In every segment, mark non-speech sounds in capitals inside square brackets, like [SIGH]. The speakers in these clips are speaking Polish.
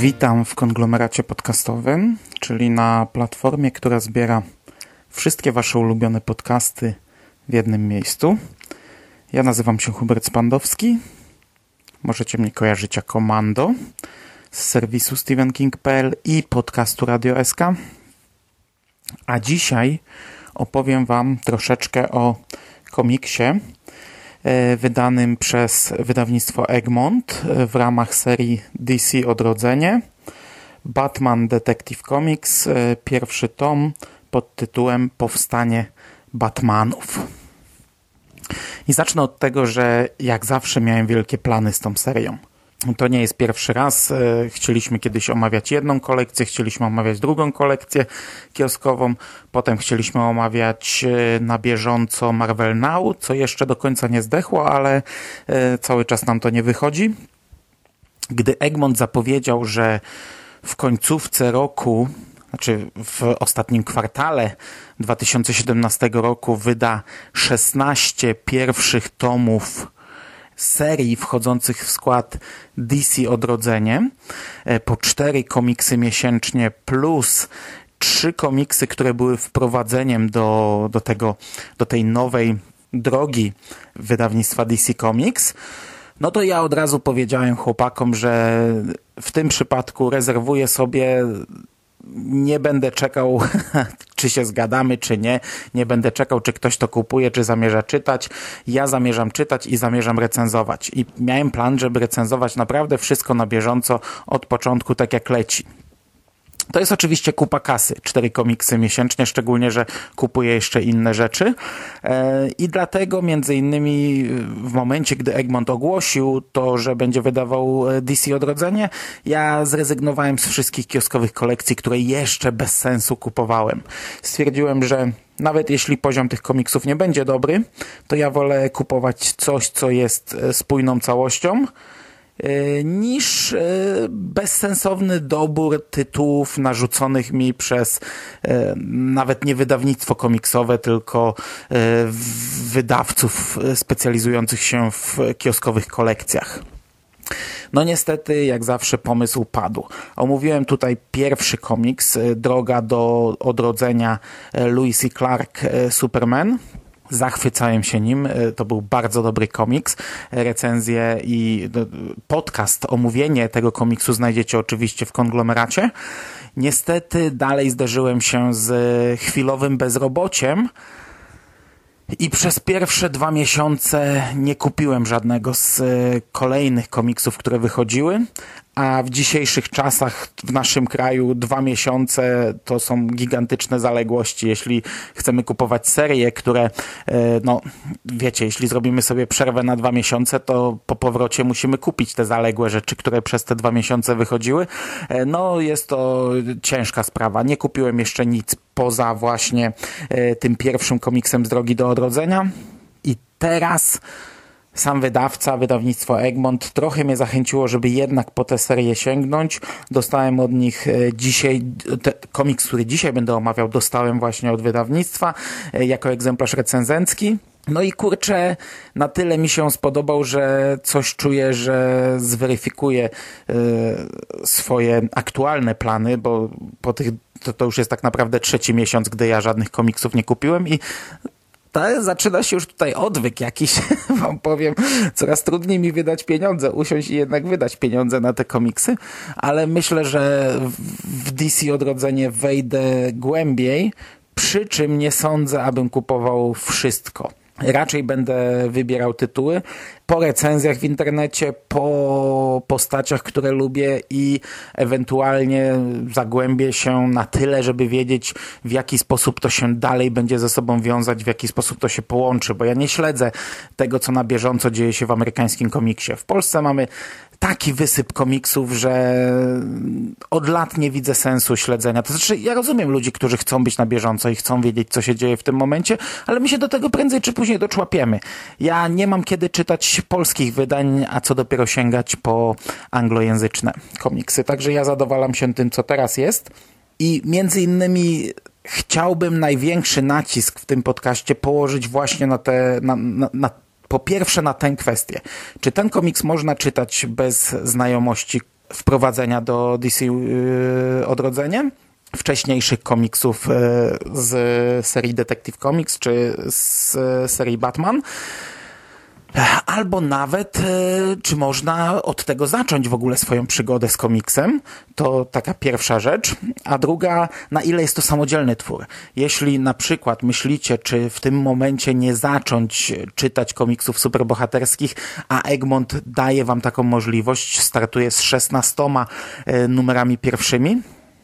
Witam w konglomeracie podcastowym, czyli na platformie, która zbiera wszystkie Wasze ulubione podcasty w jednym miejscu. Ja nazywam się Hubert Spandowski. Możecie mnie kojarzyć jako Mando z serwisu StephenKing.pl i podcastu Radio SK. A dzisiaj opowiem Wam troszeczkę o komiksie wydanym przez wydawnictwo Egmont e, w ramach serii DC Odrodzenie. Batman Detective Comics, e, pierwszy tom pod tytułem Powstanie Batmanów. I zacznę od tego, że jak zawsze miałem wielkie plany z tą serią. To nie jest pierwszy raz. E, Chcieliśmy kiedyś omawiać jedną kolekcję, chcieliśmy omawiać drugą kolekcję kioskową, potem chcieliśmy omawiać e, na bieżąco Marvel Now, co jeszcze do końca nie zdechło, ale e, cały czas nam to nie wychodzi. Gdy Egmont zapowiedział, że w końcówce roku, znaczy w ostatnim kwartale 2017 roku wyda 16 pierwszych tomów serii wchodzących w skład DC Odrodzenie, e, po cztery komiksy miesięcznie plus trzy komiksy, które były wprowadzeniem do, do, tego, do tej nowej drogi wydawnictwa DC Comics, no to ja od razu powiedziałem chłopakom, że w tym przypadku rezerwuję sobie nie będę czekał, [LAUGHS] czy się zgadamy, czy nie. Nie będę czekał, czy ktoś to kupuje, czy zamierza czytać. Ja zamierzam czytać i zamierzam recenzować. I miałem plan, żeby recenzować naprawdę wszystko na bieżąco od początku, tak jak leci. To jest oczywiście kupa kasy, cztery komiksy miesięcznie, szczególnie, że kupuję jeszcze inne rzeczy. E, I dlatego między innymi w momencie, gdy Egmont ogłosił to, że będzie wydawał DC Odrodzenie, ja zrezygnowałem z wszystkich kioskowych kolekcji, które jeszcze bez sensu kupowałem. Stwierdziłem, że nawet jeśli poziom tych komiksów nie będzie dobry, to ja wolę kupować coś, co jest spójną całością, niż bezsensowny dobór tytułów narzuconych mi przez nawet nie wydawnictwo komiksowe, tylko wydawców specjalizujących się w kioskowych kolekcjach. No niestety, jak zawsze, pomysł padł. Omówiłem tutaj pierwszy komiks, Droga do odrodzenia Louis. Clark Superman. Zachwycałem się nim. To był bardzo dobry komiks. Recenzję i podcast, omówienie tego komiksu znajdziecie oczywiście w konglomeracie. Niestety dalej zderzyłem się z chwilowym bezrobociem. I przez pierwsze dwa miesiące nie kupiłem żadnego z kolejnych komiksów, które wychodziły, a w dzisiejszych czasach w naszym kraju dwa miesiące to są gigantyczne zaległości. Jeśli chcemy kupować serie, które, no wiecie, jeśli zrobimy sobie przerwę na dwa miesiące, to po powrocie musimy kupić te zaległe rzeczy, które przez te dwa miesiące wychodziły. No jest to ciężka sprawa. Nie kupiłem jeszcze nic poza właśnie tym pierwszym komiksem z Drogi do Odrodzenia. I teraz sam wydawca, wydawnictwo Egmont trochę mnie zachęciło, żeby jednak po tę serię sięgnąć. Dostałem od nich dzisiaj, te, komiks, który dzisiaj będę omawiał, dostałem właśnie od wydawnictwa jako egzemplarz recenzencki. No i kurczę, na tyle mi się spodobał, że coś czuję, że zweryfikuję y, swoje aktualne plany, bo po tych, to, to już jest tak naprawdę trzeci miesiąc, gdy ja żadnych komiksów nie kupiłem i to zaczyna się już tutaj odwyk jakiś, [LAUGHS] wam powiem. Coraz trudniej mi wydać pieniądze, usiąść i jednak wydać pieniądze na te komiksy, ale myślę, że w DC Odrodzenie wejdę głębiej, przy czym nie sądzę, abym kupował wszystko. Raczej będę wybierał tytuły. po recenzjach w internecie, po postaciach, które lubię i ewentualnie zagłębię się na tyle, żeby wiedzieć, w jaki sposób to się dalej będzie ze sobą wiązać, w jaki sposób to się połączy, bo ja nie śledzę tego, co na bieżąco dzieje się w amerykańskim komiksie. W Polsce mamy taki wysyp komiksów, że od lat nie widzę sensu śledzenia. To znaczy, ja rozumiem ludzi, którzy chcą być na bieżąco i chcą wiedzieć, co się dzieje w tym momencie, ale my się do tego prędzej czy później doczłapiemy. Ja nie mam kiedy czytać polskich wydań, a co dopiero sięgać po anglojęzyczne komiksy. Także ja zadowalam się tym, co teraz jest. I między innymi chciałbym największy nacisk w tym podcaście położyć właśnie na te, na, na, na po pierwsze na tę kwestię. Czy ten komiks można czytać bez znajomości wprowadzenia do DC yy, Odrodzenie? Wcześniejszych komiksów yy, z serii Detective Comics czy z serii Batman? Albo nawet, e, czy można od tego zacząć w ogóle swoją przygodę z komiksem? To taka pierwsza rzecz. A druga, na ile jest to samodzielny twór? Jeśli na przykład myślicie, czy w tym momencie nie zacząć czytać komiksów superbohaterskich, a Egmont daje wam taką możliwość, startuje z 16 e, numerami pierwszymi,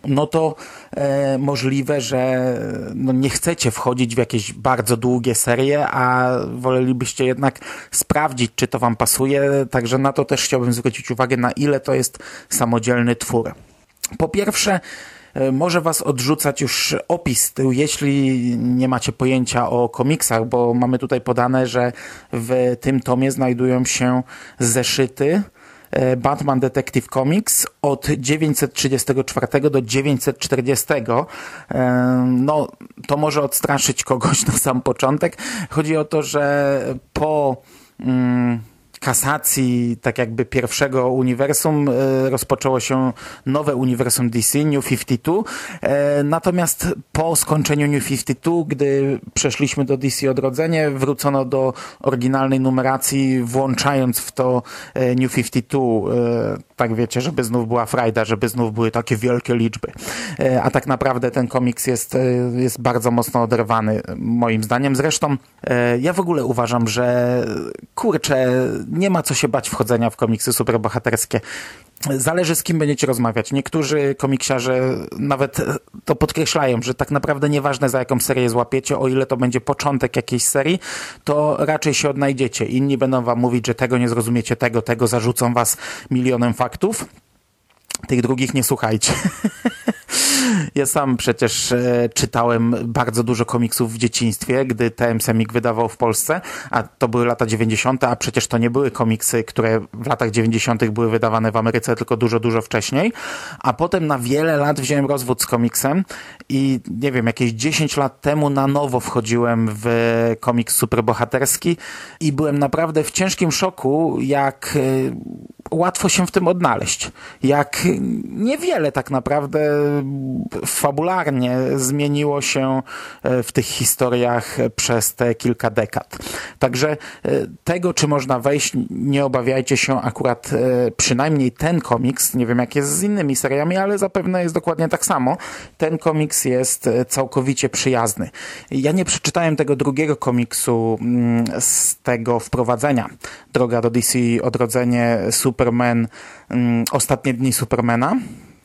no to e, możliwe, że no nie chcecie wchodzić w jakieś bardzo długie serie, a wolelibyście jednak sprawdzić, czy to wam pasuje. Także na to też chciałbym zwrócić uwagę, na ile to jest samodzielny twór. Po pierwsze, e, może was odrzucać już opis tył, jeśli nie macie pojęcia o komiksach, bo mamy tutaj podane, że w tym tomie znajdują się zeszyty Batman Detective Comics od 934 do 940. E, no, to może odstraszyć kogoś na sam początek. Chodzi o to, że po... Kasacji tak jakby pierwszego uniwersum e, rozpoczęło się nowe uniwersum DC, New 52. E, natomiast po skończeniu New 52, gdy przeszliśmy do DC Odrodzenie, wrócono do oryginalnej numeracji, włączając w to e, New 52. Tak wiecie, żeby znów była frajda, żeby znów były takie wielkie liczby. A tak naprawdę ten komiks jest, jest bardzo mocno oderwany, moim zdaniem. Zresztą ja w ogóle uważam, że kurczę, nie ma co się bać wchodzenia w komiksy superbohaterskie. Zależy z kim będziecie rozmawiać. Niektórzy komiksiarze nawet to podkreślają, że tak naprawdę nieważne za jaką serię złapiecie, o ile to będzie początek jakiejś serii, to raczej się odnajdziecie. Inni będą wam mówić, że tego nie zrozumiecie, tego, tego, zarzucą was milionem faktów. Tych drugich nie słuchajcie. [LAUGHS] Ja sam przecież e, czytałem bardzo dużo komiksów w dzieciństwie, gdy TM Semik wydawał w Polsce, a to były lata 90., a przecież to nie były komiksy, które w latach 90. były wydawane w Ameryce, tylko dużo, dużo wcześniej. A potem na wiele lat wziąłem rozwód z komiksem i nie wiem, jakieś 10 lat temu na nowo wchodziłem w komiks superbohaterski i byłem naprawdę w ciężkim szoku, jak e, łatwo się w tym odnaleźć. Jak niewiele tak naprawdę fabularnie zmieniło się e, w tych historiach przez te kilka dekad. Także e, tego, czy można wejść, nie obawiajcie się akurat e, przynajmniej ten komiks, nie wiem jak jest z innymi seriami, ale zapewne jest dokładnie tak samo. Ten komiks jest całkowicie przyjazny. Ja nie przeczytałem tego drugiego komiksu mm, z tego wprowadzenia. Droga do DC, Odrodzenie, Superman, Ostatnie dni Supermana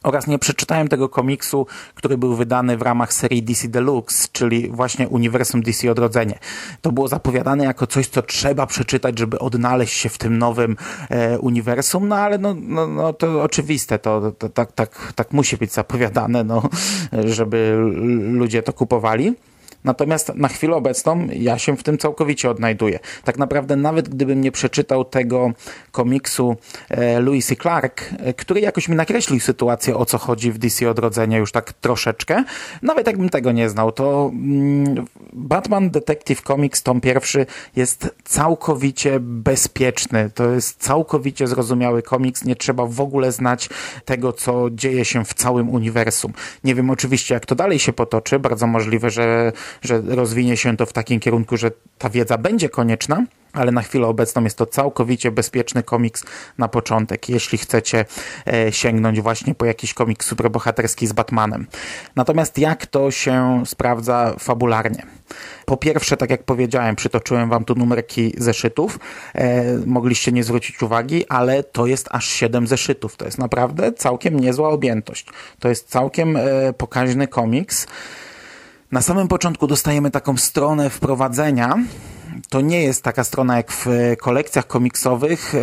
oraz nie przeczytałem tego komiksu, który był wydany w ramach serii DC Deluxe, czyli właśnie Uniwersum DC Odrodzenie. To było zapowiadane jako coś, co trzeba przeczytać, żeby odnaleźć się w tym nowym e, uniwersum, no ale no, no, no to oczywiste, to, to tak, tak, tak musi być zapowiadane, no, żeby ludzie to kupowali. Natomiast na chwilę obecną ja się w tym całkowicie odnajduję. Tak naprawdę nawet gdybym nie przeczytał tego komiksu e, Louis Clark, e, który jakoś mi nakreślił sytuację, o co chodzi w DC Odrodzenie już tak troszeczkę, nawet jakbym tego nie znał, to mm, Batman Detective Comics tom pierwszy jest całkowicie bezpieczny. To jest całkowicie zrozumiały komiks. Nie trzeba w ogóle znać tego, co dzieje się w całym uniwersum. Nie wiem oczywiście, jak to dalej się potoczy. Bardzo możliwe, że że rozwinie się to w takim kierunku, że ta wiedza będzie konieczna, ale na chwilę obecną jest to całkowicie bezpieczny komiks na początek, jeśli chcecie e, sięgnąć właśnie po jakiś komiks superbohaterski z Batmanem. Natomiast jak to się sprawdza fabularnie? Po pierwsze, tak jak powiedziałem, przytoczyłem wam tu numerki zeszytów. E, mogliście nie zwrócić uwagi, ale to jest aż 7 zeszytów. To jest naprawdę całkiem niezła objętość. To jest całkiem e, pokaźny komiks. Na samym początku dostajemy taką stronę wprowadzenia, to nie jest taka strona jak w kolekcjach komiksowych. E,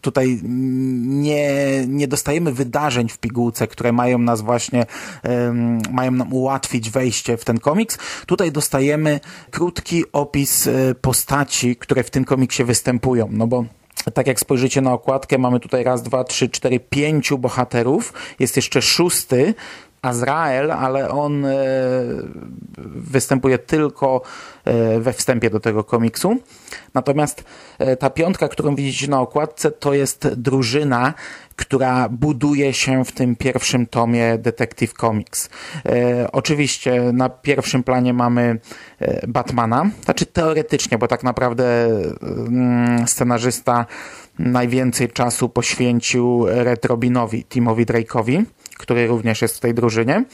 tutaj nie, nie dostajemy wydarzeń w pigułce, które mają nas właśnie, mają nam ułatwić wejście w ten komiks. Tutaj dostajemy krótki opis e, postaci, które w tym komiksie występują. No bo tak jak spojrzycie na okładkę, mamy tutaj raz, dwa, trzy, cztery, pięciu bohaterów. Jest jeszcze szósty, Azrael, ale on e, występuje tylko e, we wstępie do tego komiksu. Natomiast e, ta piątka, którą widzicie na okładce, to jest drużyna, która buduje się w tym pierwszym tomie Detective Comics. E, oczywiście na pierwszym planie mamy Batmana, znaczy teoretycznie, bo tak naprawdę mm, scenarzysta najwięcej czasu poświęcił Red Robinowi, Timowi Drake'owi który również jest w tej drużynie.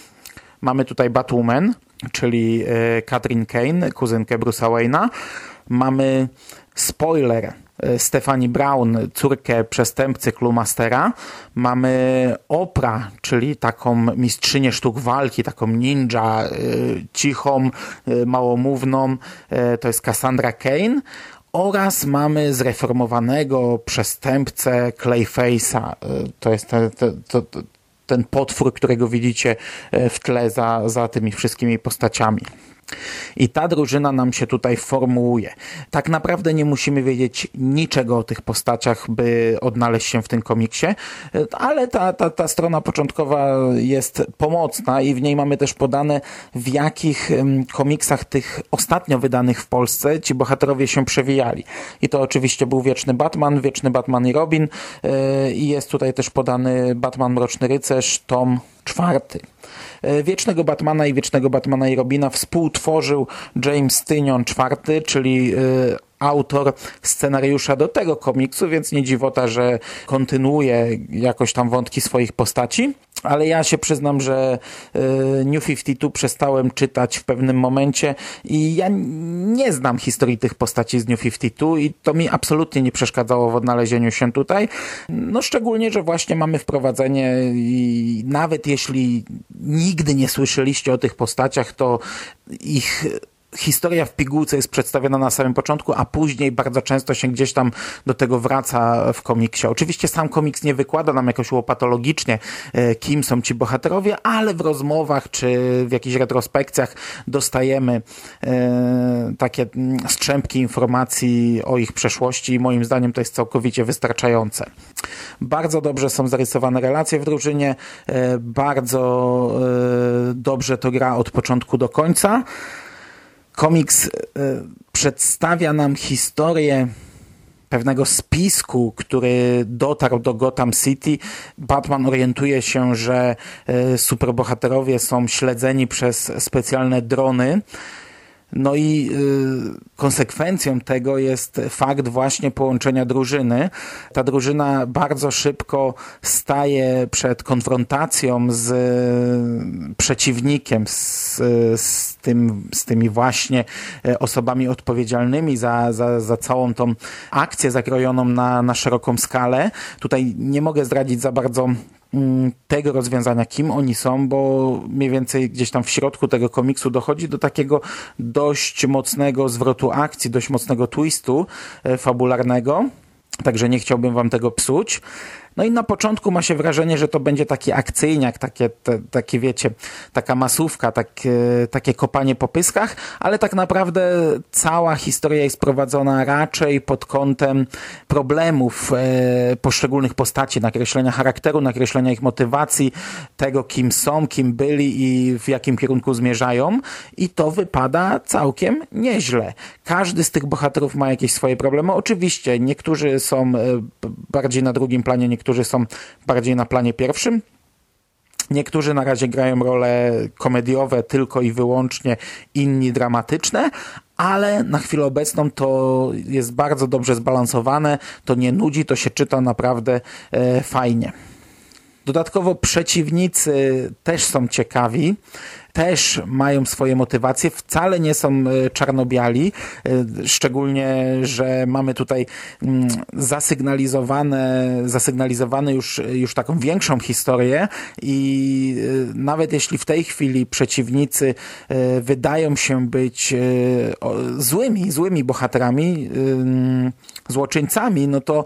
Mamy tutaj Batwoman, czyli e, Katrin Kane, kuzynkę Bruce'a Wayne'a. Mamy spoiler e, Stefani Brown, córkę przestępcy Klumastera. Mamy Opra, czyli taką mistrzynię sztuk walki, taką ninja, e, cichą, małomówną. To jest Cassandra Kane. Oraz mamy zreformowanego przestępcę Clayface'a. To jest te, te, to, ten potwór, którego widzicie e, w tle za, za tymi wszystkimi postaciami. I ta drużyna nam się tutaj formułuje. Tak naprawdę nie musimy wiedzieć niczego o tych postaciach, by odnaleźć się w tym komiksie, ale ta, ta, ta strona początkowa jest pomocna i w niej mamy też podane, w jakich komiksach tych ostatnio wydanych w Polsce ci bohaterowie się przewijali. I to oczywiście był Wieczny Batman, Wieczny Batman i Robin e, i jest tutaj też podany Batman Mroczny Rycerz, tom czwarty. E, Wiecznego Batmana i Wiecznego Batmana i Robina współtworzył James Tynion IV, czyli e, autor scenariusza do tego komiksu, więc nie dziwota, że kontynuuje jakoś tam wątki swoich postaci. Ale ja się przyznam, że e, New 52 przestałem czytać w pewnym momencie i ja nie znam historii tych postaci z New 52 i to mi absolutnie nie przeszkadzało w odnalezieniu się tutaj. No szczególnie, że właśnie mamy wprowadzenie i nawet jeśli nigdy nie słyszeliście o tych postaciach, to ich historia w pigułce jest przedstawiona na samym początku, a później bardzo często się gdzieś tam do tego wraca w komiksie. Oczywiście sam komiks nie wykłada nam jakoś łopatologicznie, e, kim są ci bohaterowie, ale w rozmowach czy w jakichś retrospekcjach dostajemy e, takie mm, strzępki informacji o ich przeszłości i moim zdaniem to jest całkowicie wystarczające. Bardzo dobrze są zarysowane relacje w drużynie, e, bardzo dobrze to gra od początku do końca. Komiks e, przedstawia nam historię pewnego spisku, który dotarł do Gotham City. Batman orientuje się, że e, superbohaterowie są śledzeni przez specjalne drony no i y, konsekwencją tego jest fakt właśnie połączenia drużyny. Ta drużyna bardzo szybko staje przed konfrontacją z y, przeciwnikiem, z, z, tym, z tymi właśnie y, osobami odpowiedzialnymi za, za, za całą tą akcję zakrojoną na, na szeroką skalę. Tutaj nie mogę zdradzić za bardzo tego rozwiązania, kim oni są, bo mniej więcej gdzieś tam w środku tego komiksu dochodzi do takiego dość mocnego zwrotu akcji, dość mocnego twistu e, fabularnego. Także nie chciałbym wam tego psuć. No i na początku ma się wrażenie, że to będzie taki akcyjniak, takie, te, takie wiecie, taka masówka, takie, takie kopanie po pyskach, ale tak naprawdę cała historia jest prowadzona raczej pod kątem problemów e, poszczególnych postaci, nakreślenia charakteru, nakreślenia ich motywacji, tego kim są, kim byli i w jakim kierunku zmierzają i to wypada całkiem nieźle. Każdy z tych bohaterów ma jakieś swoje problemy. Oczywiście niektórzy są e, bardziej na drugim planie, niektórzy są bardziej na planie pierwszym, Niektórzy na razie grają role komediowe tylko i wyłącznie, inni dramatyczne, ale na chwilę obecną to jest bardzo dobrze zbalansowane, to nie nudzi, to się czyta naprawdę e, fajnie. Dodatkowo przeciwnicy też są ciekawi też mają swoje motywacje, wcale nie są e, czarnobiali, e, szczególnie, że mamy tutaj mm, zasygnalizowane, zasygnalizowane już, już taką większą historię i e, nawet jeśli w tej chwili przeciwnicy wydają się być złymi, złymi bohaterami, złoczyńcami, no to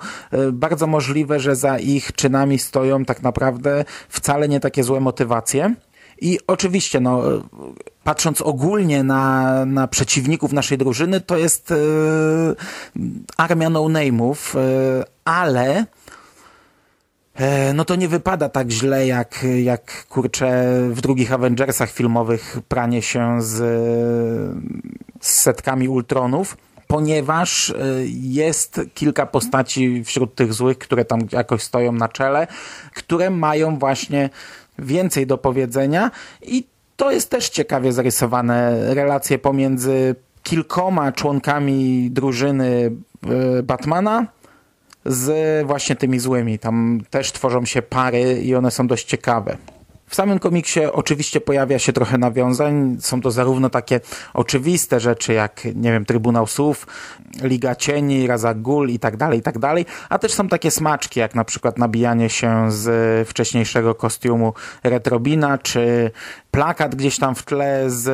bardzo możliwe, że za ich czynami stoją tak naprawdę wcale nie takie złe motywacje. I oczywiście, no, patrząc ogólnie na, na przeciwników naszej drużyny, to jest e, armia no-name'ów, e, ale e, no to nie wypada tak źle, jak, jak kurczę w drugich Avengersach filmowych pranie się z, z setkami Ultronów ponieważ jest kilka postaci wśród tych złych, które tam jakoś stoją na czele, które mają właśnie więcej do powiedzenia i to jest też ciekawie zarysowane relacje pomiędzy kilkoma członkami drużyny e, Batmana z właśnie tymi złymi. Tam też tworzą się pary i one są dość ciekawe. W samym komiksie oczywiście pojawia się trochę nawiązań. Są to zarówno takie oczywiste rzeczy, jak, nie wiem, Trybunał Słów, Liga Cieni, Razagul i tak dalej, i tak dalej, a też są takie smaczki, jak na przykład nabijanie się z wcześniejszego kostiumu Retrobina, czy plakat gdzieś tam w tle z,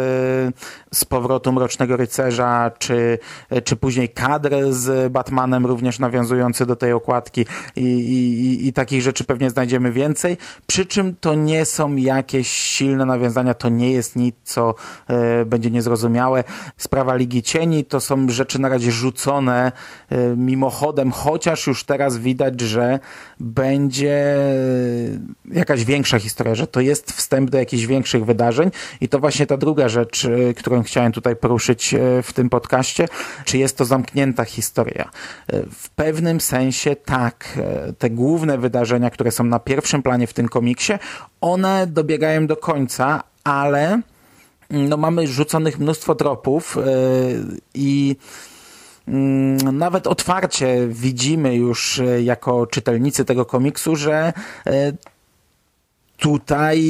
z powrotu Mrocznego Rycerza, czy, czy później kadr z Batmanem również nawiązujący do tej okładki i, i, i takich rzeczy pewnie znajdziemy więcej, przy czym to nie są jakieś silne nawiązania, to nie jest nic, co e, będzie niezrozumiałe. Sprawa Ligi Cieni to są rzeczy na razie rzucone e, mimochodem, chociaż już teraz widać, że będzie jakaś większa historia, że to jest wstęp do jakichś większych wydarzeń i to właśnie ta druga rzecz, e, którą chciałem tutaj poruszyć e, w tym podcaście, czy jest to zamknięta historia. E, w pewnym sensie tak, te główne wydarzenia, które są na pierwszym planie w tym komiksie, one dobiegają do końca, ale mm, no mamy rzuconych mnóstwo tropów i mm, nawet otwarcie widzimy już jako czytelnicy tego komiksu, że tutaj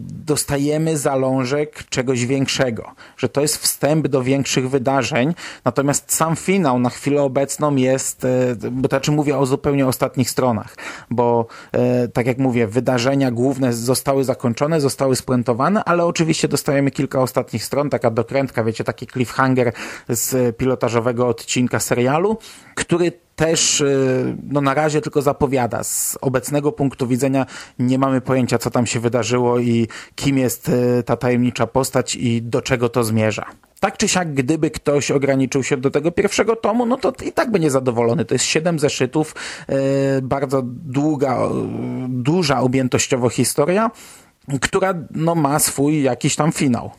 dostajemy zalążek czegoś większego, że to jest wstęp do większych wydarzeń, natomiast sam finał na chwilę obecną jest, e, bo to znaczy mówię o zupełnie ostatnich stronach, bo e, tak jak mówię, wydarzenia główne zostały zakończone, zostały spuentowane, ale oczywiście dostajemy kilka ostatnich stron, taka dokrętka, wiecie, taki cliffhanger z pilotażowego odcinka serialu, który też y, no na razie tylko zapowiada. Z obecnego punktu widzenia nie mamy pojęcia, co tam się wydarzyło i kim jest y, ta tajemnicza postać i do czego to zmierza. Tak czy siak, gdyby ktoś ograniczył się do tego pierwszego tomu, no to i tak będzie zadowolony. To jest siedem zeszytów, y, bardzo długa, duża objętościowo historia, która no, ma swój jakiś tam finał.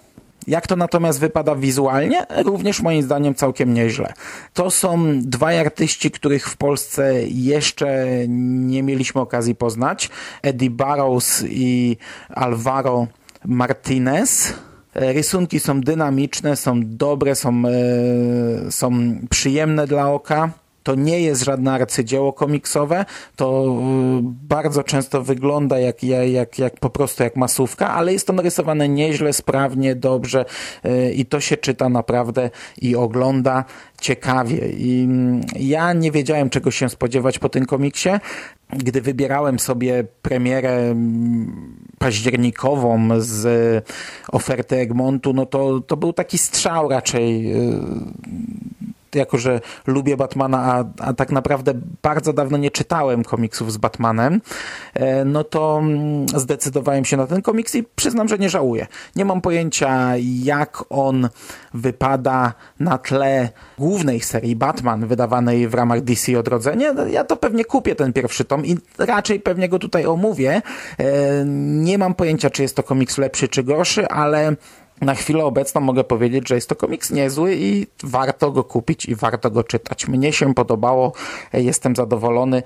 Jak to natomiast wypada wizualnie? Również moim zdaniem całkiem nieźle. To są dwaj artyści, których w Polsce jeszcze nie mieliśmy okazji poznać. Eddie Barrows i Alvaro Martinez. Rysunki są dynamiczne, są dobre, są, e, są przyjemne dla oka. To nie jest żadne arcydzieło komiksowe, to y, bardzo często wygląda jak, jak, jak po prostu jak masówka, ale jest to narysowane nieźle, sprawnie, dobrze y, i to się czyta naprawdę i ogląda ciekawie. I mm, ja nie wiedziałem, czego się spodziewać po tym komiksie. Gdy wybierałem sobie premierę mm, październikową z oferty Egmontu, no to, to był taki strzał raczej y, jako że lubię Batmana, a, a tak naprawdę bardzo dawno nie czytałem komiksów z Batmanem, e, no to mm, zdecydowałem się na ten komiks i przyznam, że nie żałuję. Nie mam pojęcia, jak on wypada na tle głównej serii Batman, wydawanej w ramach DC Odrodzenie. Ja to pewnie kupię ten pierwszy tom i raczej pewnie go tutaj omówię. E, nie mam pojęcia, czy jest to komiks lepszy czy gorszy, ale na chwilę obecną mogę powiedzieć, że jest to komiks niezły i warto go kupić i warto go czytać. Mnie się podobało, jestem zadowolony.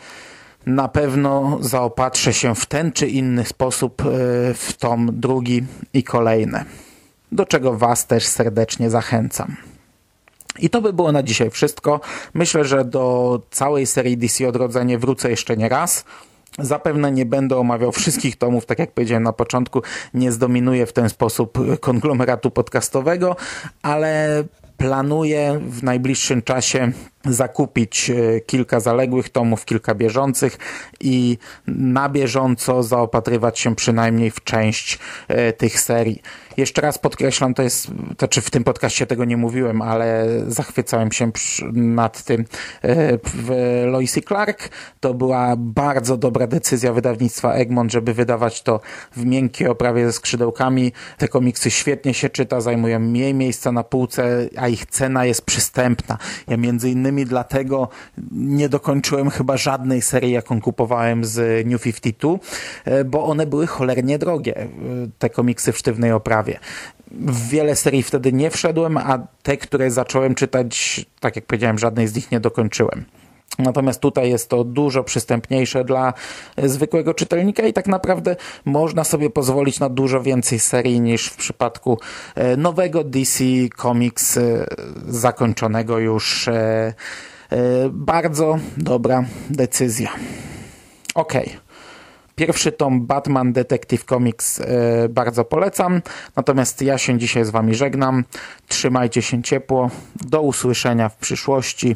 na pewno zaopatrzę się w ten czy inny sposób e, w tom drugi i kolejne, do czego Was też serdecznie zachęcam. I to by było na dzisiaj wszystko. Myślę, że do całej serii DC Odrodzenie wrócę jeszcze nie raz. Zapewne nie będę omawiał wszystkich tomów, tak jak powiedziałem na początku, nie zdominuję w ten sposób konglomeratu podcastowego, ale planuję w najbliższym czasie zakupić e, kilka zaległych tomów, kilka bieżących i na bieżąco zaopatrywać się przynajmniej w część e, tych serii. Jeszcze raz podkreślam, to jest, to znaczy w tym podcaście tego nie mówiłem, ale zachwycałem się nad tym e, w Lois Clark. To była bardzo dobra decyzja wydawnictwa Egmont, żeby wydawać to w miękkiej oprawie ze skrzydełkami. Te komiksy świetnie się czyta, zajmują mniej miejsca na półce, a ich cena jest przystępna. Ja między innymi dlatego nie dokończyłem chyba żadnej serii, jaką kupowałem z New 52, e, bo one były cholernie drogie, e, te komiksy w sztywnej oprawie. W wiele serii wtedy nie wszedłem, a te, które zacząłem czytać, tak jak powiedziałem, żadnej z nich nie dokończyłem. Natomiast tutaj jest to dużo przystępniejsze dla zwykłego czytelnika i tak naprawdę można sobie pozwolić na dużo więcej serii niż w przypadku e, nowego DC Comics e, zakończonego już. E, bardzo dobra decyzja. Ok. Pierwszy tom Batman Detective Comics bardzo polecam. Natomiast ja się dzisiaj z Wami żegnam. Trzymajcie się ciepło. Do usłyszenia w przyszłości.